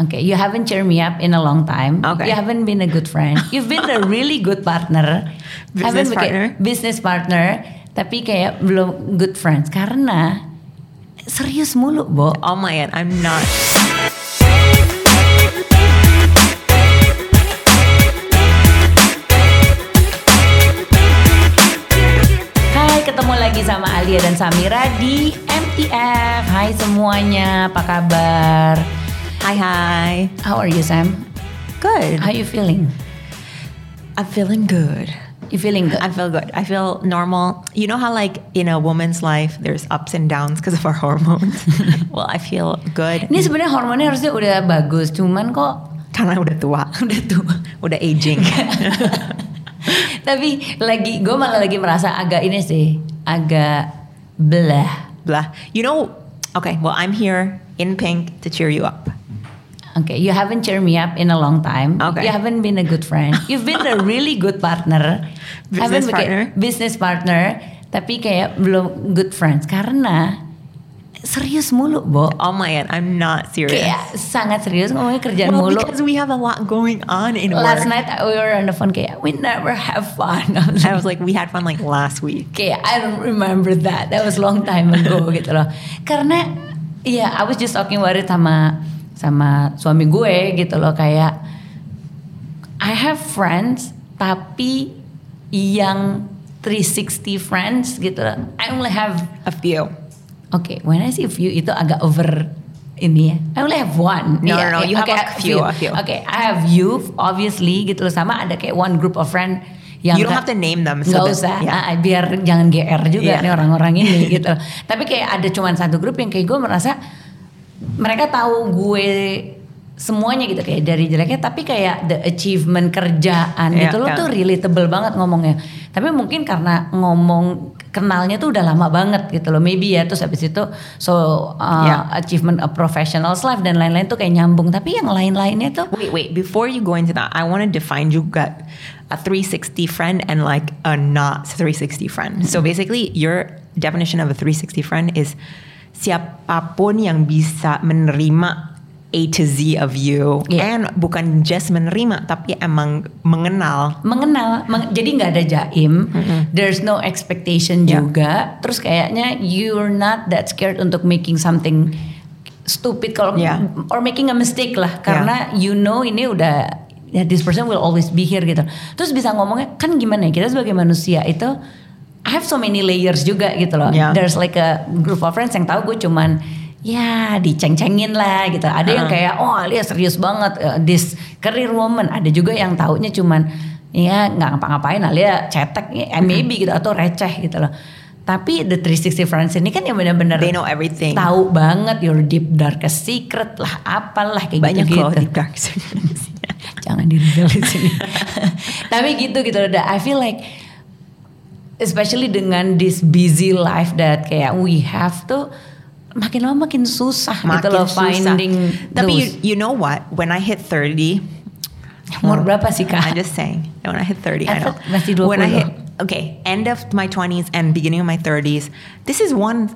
Okay, you haven't cheered me up in a long time. Okay. You haven't been a good friend. You've been a really good partner. Business Haven't partner. Business partner. Tapi kayak belum good friends karena serius mulu, Bo. Oh my god, I'm not. Hai, ketemu lagi sama Alia dan Samira di MTF. Hai semuanya, apa kabar? Hi, hi. How are you, Sam? Good. How you feeling? I'm feeling good. You feeling good? I feel good. I feel normal. You know how like in a woman's life there's ups and downs because of our hormones. well, I feel good Ini sebenarnya hormonnya harusnya udah bagus, cuman kok karena udah tua, udah tua. udah aging. Tapi lagi gue malah lagi merasa agak ini sih, agak belah. Blah. You know, okay, well I'm here in pink to cheer you up. Okay, you haven't cheered me up in a long time. Okay. You haven't been a good friend. You've been a really good partner. Business Haven't partner. Business partner. Tapi kayak belum good friends karena serius mulu, Bo. Oh my god, I'm not serious. Kayak sangat serius ngomongnya kerjaan well, mulu. because we have a lot going on in Last work. night we were on the phone kayak we never have fun. I was like, we had fun like last week. kayak I don't remember that. That was long time ago gitu loh. Karena ya I was just talking about it sama sama suami gue gitu loh kayak I have friends tapi yang 360 friends gitu loh. I only have A few. Oke, when I say few itu agak over ini ya. I only have one. No, Iya, no, no, iya, you have oke, a few, a few. Oke, I have you obviously gitu loh sama ada kayak one group of friend yang You don't have to name them. nggak that- usah yeah. ah, biar jangan GR juga Iya. nih orang-orang ini gitu tapi kayak ada cuman satu grup yang kayak gue merasa mereka tahu gue semuanya gitu kayak dari jeleknya tapi kayak the achievement kerjaan Iya, gitu lo iya. tuh relatable banget ngomongnya tapi mungkin karena ngomong kenalnya tuh udah lama banget gitu loh maybe ya terus habis itu so uh, Iya. achievement of professionals life dan lain-lain tuh kayak nyambung tapi yang lain-lainnya tuh Wait, wait. Before you go into that, I want to define juga a 360 friend and like a not 360 friend. So basically, your definition of a 360 friend is siapa pun yang bisa menerima A to Z of you Yeah. and bukan just menerima tapi emang mengenal. mengenal meng- jadi nggak ada jaim there's no expectation Yeah. juga terus kayaknya you're not that scared untuk making something stupid kalau Yeah. or making a mistake lah karena you know ini udah ya this person will always be here gitu terus bisa ngomongnya kan gimana ya kita sebagai manusia itu I have so many layers juga gitu loh Yeah. there's like a group of friends yang tahu gue cuman ya diceng-cengin lah gitu ada yang Uh-uh. kayak oh Alia serius banget uh, this career woman ada juga yang taunya cuman ya nggak ngapa-ngapain Alia cetek ya Mm-hmm. maybe gitu atau receh gitu loh tapi the 360 friends ini kan yang benar-benar They know everything. tahu banget your deep darkest secret lah apalah kayak Banyak gitu loh gitu deep dark jangan di sini tapi gitu gitu I feel like especially dengan this busy life that kayak we have tuh makin lama makin susah gitu Makin loh susah. finding Tapi you, those. you know what? When I hit 30, umur berapa sih kak? I'm just saying. When I hit 30, I, I know. masih When I 20. hit, okay, end of my 20s and beginning of my 30s, this is one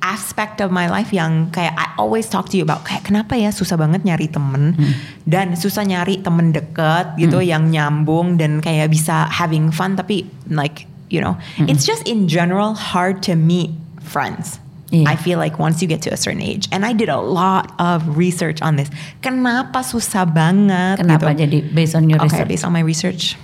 aspect of my life yang kayak I always talk to you about kayak kenapa ya susah banget nyari temen Hmm. dan susah nyari temen deket gitu yang nyambung dan kayak bisa having fun tapi like you know Hmm. it's just in general hard to meet friends. Iya. I feel like once you get to a certain age, and I did a lot of research on this. Kenapa susah banget? Kenapa gitu. jadi based on your Okay, research? based on my research,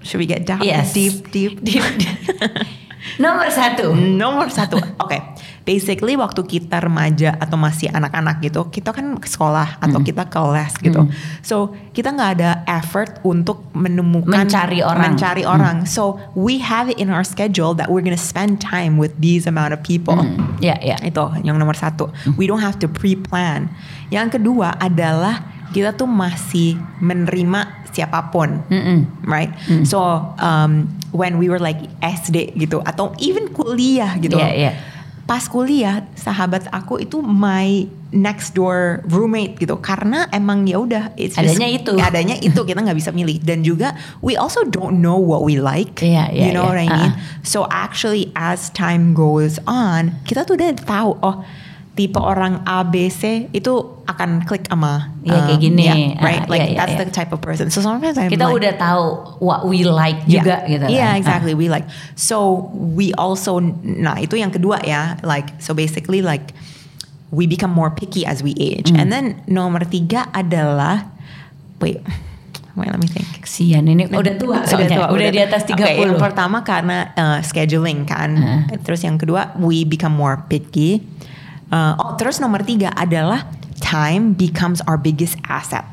should we get down Yes. deep, deep, Deep. Nomor satu. Nomor satu, oke. Basically waktu kita remaja atau masih anak-anak gitu, kita kan ke sekolah atau kita ke les gitu. So kita nggak ada effort untuk menemukan Mencari orang. mencari orang. So we have it in our schedule that we're gonna spend time with these amount of people. Ya ya. Itu yang nomor satu. We don't have to pre-plan. Yang kedua adalah kita tuh masih menerima siapa pun, right? So um, when we were like SD gitu atau even kuliah gitu. Iya, iya. Pas kuliah sahabat aku itu my next door roommate gitu karena emang ya udah it's just- Adanya itu. adanya itu kita nggak bisa milih dan juga we also don't know what we like Iya, iya, you know iya. what I mean Uh-uh. So actually as time goes on, kita tuh udah tahu oh tipe orang A B C itu akan klik sama Iya, kayak um, gini. yeah, right Ah, like iya, iya, that's iya. the type of person so sometimes I'm Kita like, udah tahu what we like juga yeah. gitu. Yeah, kan. exactly. We like so we also nah itu yang kedua ya. Like so basically like we become more picky as we age. Hmm. And then nomor tiga adalah wait wait let me think. Ah, Kesian ini udah tua soalnya. Udah, di atas 30. Oke, yang pertama karena uh, scheduling kan. Terus yang kedua we become more picky. Uh, oh terus nomor tiga adalah time becomes our biggest asset.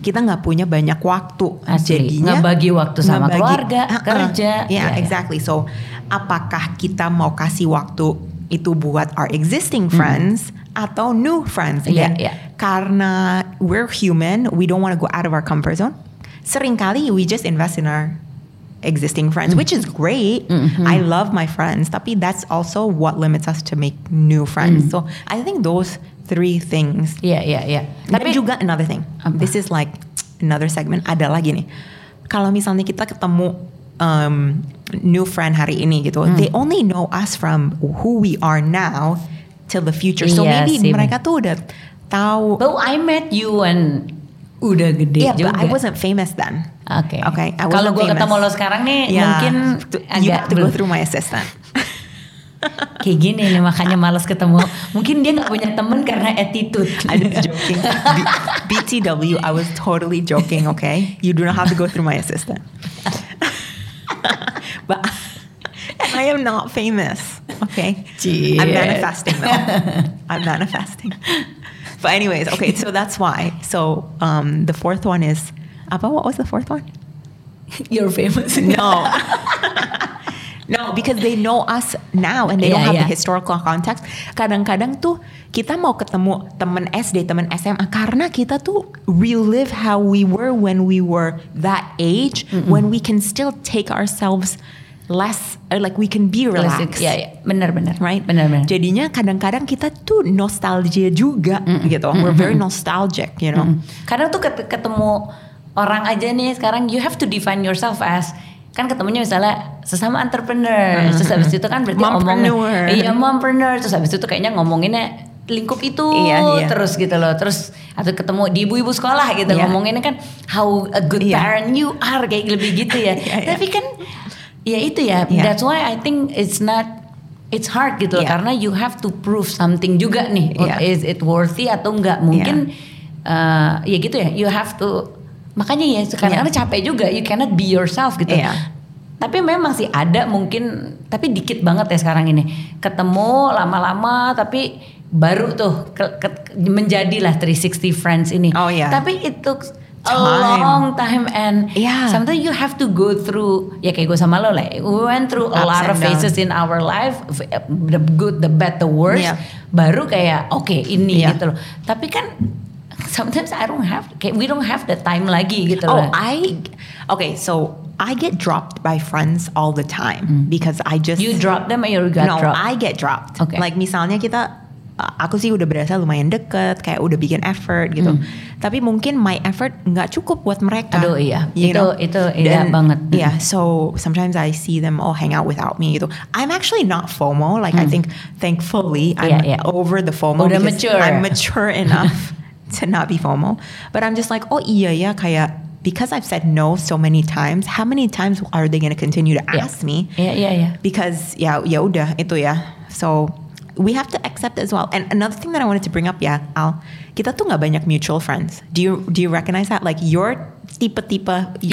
Kita nggak punya banyak waktu. Hmm. Asli. Jadinya Ngebagi waktu sama ngebagi- keluarga, Uh-uh. kerja. Yeah, Iya, iya. exactly. So apakah kita mau kasih waktu itu buat our existing friends atau new friends? Hmm. Again, iya. Karena we're human, we don't want to go out of our comfort zone. Seringkali we just invest in our existing friends, which is great. Mm-hmm. I love my friends, tapi that's also what limits us to make new friends. Mm. So I think those three things. Iya, iya, iya. Tapi juga another thing. Apa? This is like another segment. Ada lagi nih. Kalau misalnya kita ketemu um, new friend hari ini gitu, Hmm. they only know us from who we are now till the future. So Iya maybe sih, mereka tuh udah tahu. But I met you when udah gede yeah, juga. but I wasn't famous then. Oke. Okay, I Kalau wasn't gue ketemu lo sekarang nih Yeah. mungkin you agak have to go through my assistant. kayak gini nih makanya males ketemu. Mungkin dia nggak punya temen karena attitude. I was joking. B- BTW, I was totally joking, okay? You do not have to go through my assistant. but I am not famous, okay? Cie. I'm manifesting though. I'm manifesting. But anyways, okay, so that's why. So um, the fourth one is, apa, what was the fourth one? You're famous. No. No, because they know us now and they don't Yeah, have yeah. the historical context. Kadang-kadang tuh kita mau ketemu temen SD, temen SMA karena kita tuh relive how we were when we were that age, when we can still take ourselves less, like we can be relaxed. Iya, iya. Benar-benar. Right? Benar-benar. Jadinya kadang-kadang kita tuh nostalgia juga gitu. We're very nostalgic, you know. Kadang tuh ket- ketemu orang aja nih sekarang you have to define yourself as kan ketemunya misalnya sesama entrepreneur terus habis itu kan berarti ngomongin iya mompreneur terus habis itu kayaknya ngomonginnya lingkup itu Iya, iya. terus gitu loh terus atau ketemu di ibu-ibu sekolah gitu Iya. ngomonginnya kan how a good Iya. parent you are kayak lebih gitu ya Iya, iya. tapi kan ya itu ya Iya. that's why I think it's not it's hard gitu loh, Iya. karena you have to prove something juga nih Iya. is it worthy atau enggak mungkin eh, ya gitu ya you have to makanya ya kadang-kadang Iya. capek juga you cannot be yourself gitu Iya. tapi memang sih ada mungkin tapi dikit banget ya sekarang ini ketemu lama-lama tapi baru tuh ke, ke- menjadilah 360 friends ini Oh, iya. tapi it took a Time. long time and Iya. sometimes you have to go through ya kayak gue sama lo lah we went through a Ups lot and of down. phases in our life the good the bad the worst Iya. baru kayak oke ini Iya. gitu loh tapi kan sometimes I don't have we don't have the time lagi gitu Oh, loh I okay. So I get dropped by friends all the time because I just you drop them or you got no, dropped I get dropped. Okay. Like misalnya kita aku sih udah berasa lumayan deket, kayak udah bikin effort gitu. Tapi mungkin my effort nggak cukup buat mereka. Hmm. Aduh, iya. You Itu- know? itu iya Dan, banget. Yeah, so sometimes I see them all hang out without me gitu. I'm actually not FOMO. Like I think thankfully I'm Hmm. Iya, iya. over the FOMO. Udah because mature. I'm mature enough to not be FOMO. But I'm just like, oh iya ya kayak because I've said no so many times, how many times are they going to continue to ask me? Yeah, yeah, yeah. because yeah, ya udah itu ya so we have to accept as well. And another thing that I wanted to bring up ya Al kita tuh nggak banyak mutual friends. Do you do you recognize that? Like your tipe-tipe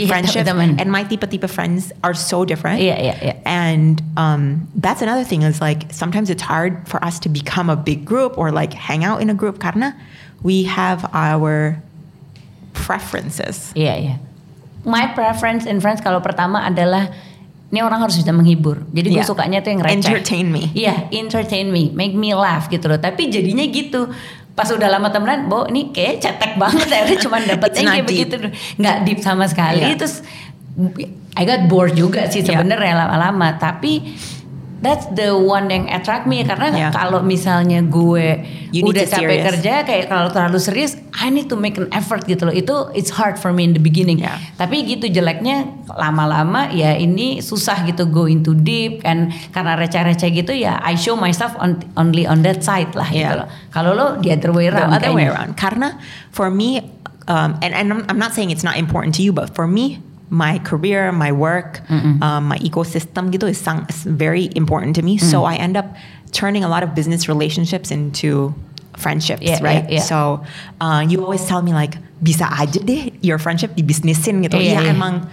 friendship and my tipe-tipe friends are so different. Yeah, yeah, yeah. and um, that's another thing is like sometimes it's hard for us to become a big group or like hang out in a group karena we have our preferences. Yeah, yeah. My preference in friends kalau pertama adalah ini orang harus bisa menghibur. Jadi gue Iya. sukanya tuh yang receh. Entertain me. Iya, entertain me, make me laugh gitu loh. Tapi jadinya gitu. Pas udah lama temenan, Bo, ini kayak cetek banget akhirnya cuma dapetnya kayak deep. begitu. Nggak deep sama sekali. Iya. Terus I got bored juga sih Iya. sebenarnya lama-lama. Tapi that's the one yang attract me karena Yeah. kalau misalnya gue You udah capek serious. kerja kayak kalau terlalu serius I need to make an effort gitu loh itu it's hard for me in the beginning Yeah. tapi gitu jeleknya lama-lama ya ini susah gitu go into deep kan karena receh-receh gitu ya I show myself on, only on that side lah gitu Yeah. loh kalau lo the other way the around other way around. Karena for me, um, and, and I'm, I'm not saying it's not important to you, but for me, my career, my work, um, my ecosystem gitu is, very important to me. So I end up turning a lot of business relationships into friendships, Yeah, right? yeah, yeah. So uh, you always tell me like, bisa aja deh your friendship dibisnisin gitu. Ya iya. emang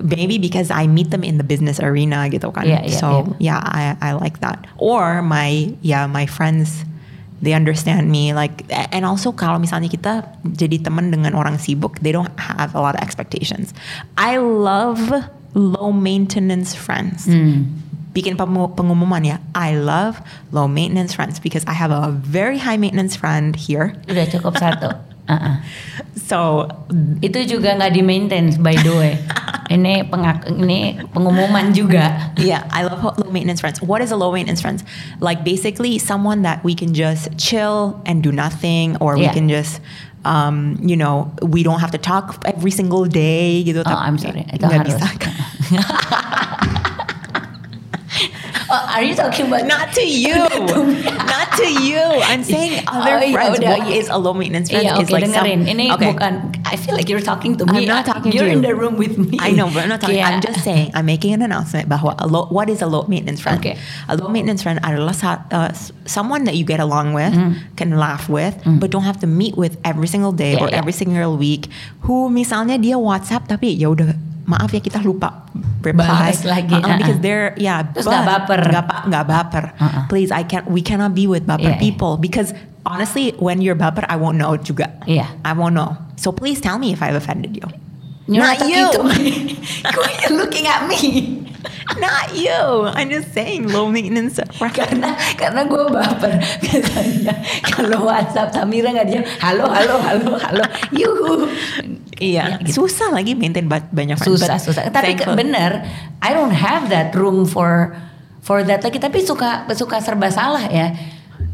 maybe because I meet them in the business arena gitu kan. Iya, iya, so yeah, I, I like that. Or my yeah my friends they understand me like and also kalau misalnya kita jadi teman dengan orang sibuk they don't have a lot of expectations. I love low maintenance friends. Bikin pemu- pengumuman ya. I love low maintenance friends because I have a very high maintenance friend here. udah cukup satu Uh-uh. So itu juga nggak di maintain by the way ini pengak ini pengumuman juga yeah, I love low maintenance friends. What is a low maintenance friends? Like basically someone that we can just chill and do nothing, or we Yeah. can just, um, you know, we don't have to talk every single day. Gitu. Oh, I'm sorry. Itu harus. bisa. oh, are you talking about Not to you. Not to you. I'm saying other Oh, friends. udah, what is a low maintenance friend? Iya is oke like some- dengerin ini Okay. bukan I feel like you're talking to me I'm not talking you're to in you. the room with me I know, but I'm not talking. Kayak- I'm just saying. I'm making an announcement bahwa a low, what is a low maintenance friend? Okay. A low maintenance friend adalah uh, someone that you get along with, can laugh with, but don't have to meet with every single day Mm. Yeah, or yeah. every single week. Who misalnya dia WhatsApp tapi ya udah maaf ya kita lupa reply Balas lagi, Uh-uh, uh-uh. because they're yeah Terus nggak baper. nggak nggak baper Uh-uh. please I can't we cannot be with baper Yeah, yeah. people because honestly when you're baper I won't know juga Iya. I won't know so please tell me if I've offended you You're Not talking you. to me. Why are you looking at me Not you. I'm just saying low maintenance. karena karena gue baper biasanya kalau WhatsApp Samira nggak dia halo halo halo halo yuhu Iya, Ya, gitu. susah lagi maintain ba- banyak friends. susah but susah tapi thankful. bener I don't have that room for for that lagi tapi suka suka serba salah ya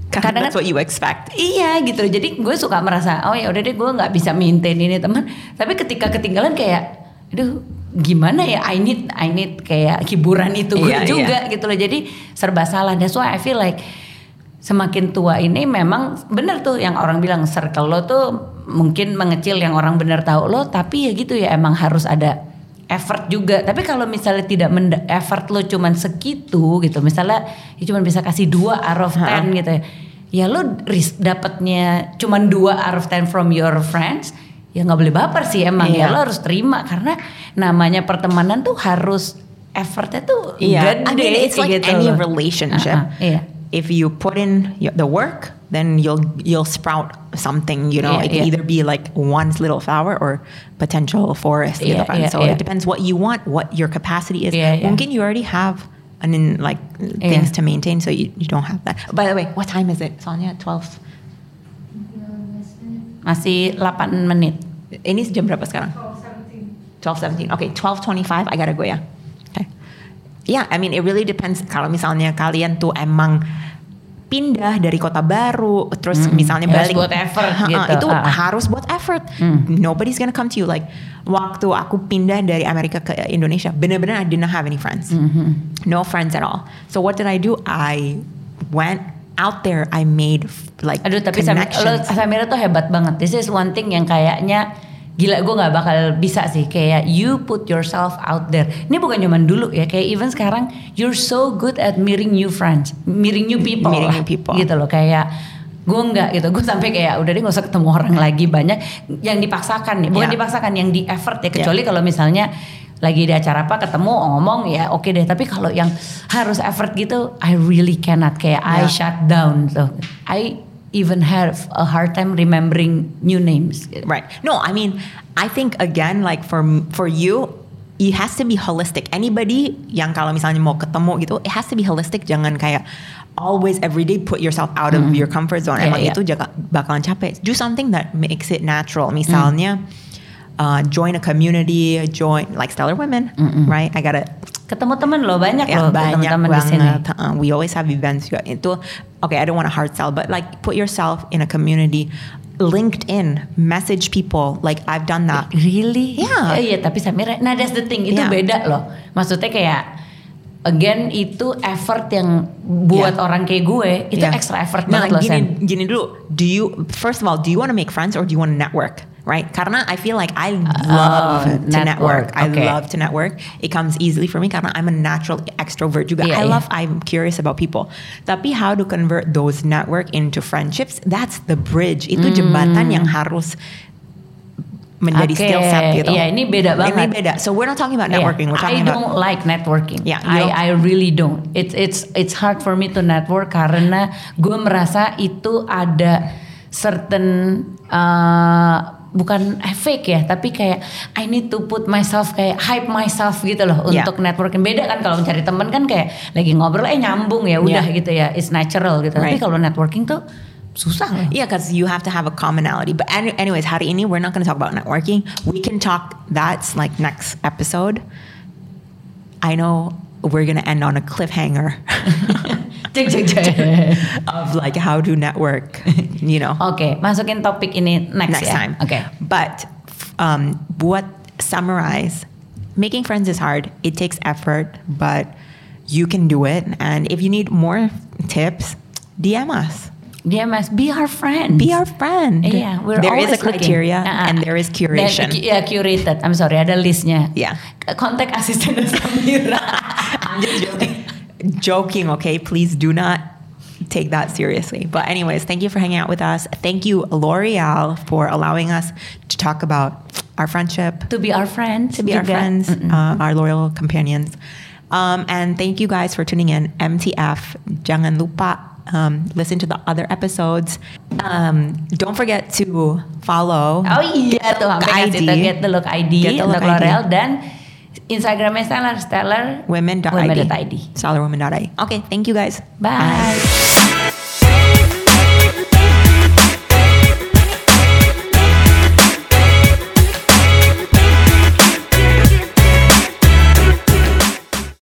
Karena kadang that's what you expect. Iya gitu. Jadi gue suka merasa oh ya udah deh gue nggak bisa maintain ini teman. Tapi ketika ketinggalan kayak, aduh gimana ya? I need I need kayak hiburan itu gue Iya, juga gitu loh. Jadi serba salah. That's why I feel like semakin tua ini memang bener tuh yang orang bilang circle lo tuh mungkin mengecil yang orang bener tahu lo. Tapi ya gitu ya emang harus ada effort juga. Tapi kalau misalnya tidak effort lo cuman segitu gitu, misalnya ya cuman bisa kasih dua out of. 10 gitu ya. Ya lo dapatnya cuman dua out of 10 from your friends, ya nggak boleh baper sih emang Iya. ya lo harus terima karena namanya pertemanan tuh harus effortnya tuh Yeah, gede I mean it's like gitu any relationship. Uh-uh, iya. If you put in the work, then you'll you'll sprout something. You know, Yeah, it yeah. either be like one little flower or potential forest. gitu Yeah, kan. yeah, so yeah. it depends what you want, what your capacity is. Yeah, yeah. Mungkin you already have an in like things to maintain, so you, you don't have that. By the way, what time is it, Sonia? Twelve. Masih 8 menit. Ini jam berapa sekarang? 12, 17. Okay, 12.25 I gotta go ya. Okay. Yeah, I mean it really depends. Kalau misalnya kalian tuh emang pindah dari kota baru, terus misalnya Harus balik buat effort Ha-ha, gitu. Itu Ah. harus buat effort. Nobody's gonna come to you like waktu aku pindah dari Amerika ke Indonesia, bener-bener I didn't have any friends, no friends at all. So what did I do? I went out there. I made like Aduh tapi Sam, lo, connections. Samira tuh hebat banget. This is one thing yang kayaknya gila gue nggak bakal bisa sih kayak you put yourself out there. Ini bukan cuman dulu ya kayak even sekarang you're so good at meeting new friends, meeting new people, Meeting new people. gitu loh kayak gue nggak gitu gue sampai kayak udah deh gak usah ketemu orang lagi banyak yang dipaksakan nih bukan Yeah. dipaksakan yang di effort ya kecuali kalau misalnya lagi di acara apa ketemu ngomong ya oke deh tapi kalau yang harus effort gitu I really cannot kayak I Yeah. shut down so I even have a hard time remembering new names Right. No, I mean, I think again, like for for you, it has to be holistic. Anybody yang kalau misalnya mau ketemu gitu, it has to be holistic. Jangan kayak always every day put yourself out of your comfort zone. Iya, Emang iya. itu jaga, bakalan capek. Do something that makes it natural. Misalnya. Uh, join a community, join like Stellar Women, right? I gotta Ketemu temen loh banyak Ya, loh banyak teman-teman di sini. banget. Uh, we always have events juga. Itu okay, I don't want to hard sell, but like put yourself in a community. LinkedIn, message people. Like I've done that. Really? Yeah. Eh, Iya, tapi Samira, nah that's the thing, itu Yeah. beda loh. Maksudnya kayak again itu effort yang buat Yeah. orang kayak gue itu Yeah. extra effort Nah, banget loh gini, gini dulu. Do you first of all, do you want to make friends or do you want to network? Right? Karena I feel like I love to network. network. I Okay. love to network. It comes easily for me karena I'm a natural extrovert juga. Iya, I iya. love. I'm curious about people. Tapi how to convert those network into friendships? That's the bridge. Itu jembatan yang harus menjadi Hmm. Oke, skill set gitu. iya, ini beda Ini banget. beda. So we're not talking about Yeah. networking. We're talking I about don't like networking. Yeah, you don't- I I really don't. It's it's it's hard for me to network karena gue merasa itu ada certain uh, bukan fake ya, tapi kayak I need to put myself kayak hype myself gitu loh Yeah. untuk networking. Beda kan kalau mencari teman kan kayak lagi ngobrol eh nyambung ya udah Yeah. gitu ya, it's natural gitu. Tapi Right. kalau networking tuh susah loh. Yeah, because you have to have a commonality. But any, anyways, hari ini we're not going to talk about networking. We can talk. That's like next episode. I know we're going to end on a cliffhanger Cek cek cek. of like how to network. You know, Oke, masukin topik ini next, next ya. time. Oke. But um, what summarize? Making friends is hard. It takes effort, but you can do it. And if you need more tips, DM us. Dia mas, be our friend. Be our friend. Yeah, we're there is a criteria ah. and there is curation. Dan, ya curated. I'm sorry, ada listnya. Yeah. Contact asisten Samira. I'm just joking. joking, okay? Please do not take that seriously. But anyways, thank you for hanging out with us. Thank you, L'Oreal, for allowing us to talk about our friendship, to be our friends, to be our friends, uh, our loyal companions. Um, and thank you guys for tuning in. MTF, jangan lupa um, listen to the other episodes. Um, don't forget to follow. Oh iya tuh, sampai ngasih ID. tuh Get the Look ID Get the Look. L'Oreal dan Instagramnya Stellar Stellar Women.id. Women.id. Stellarwomen.id. Okay, thank you guys. Bye.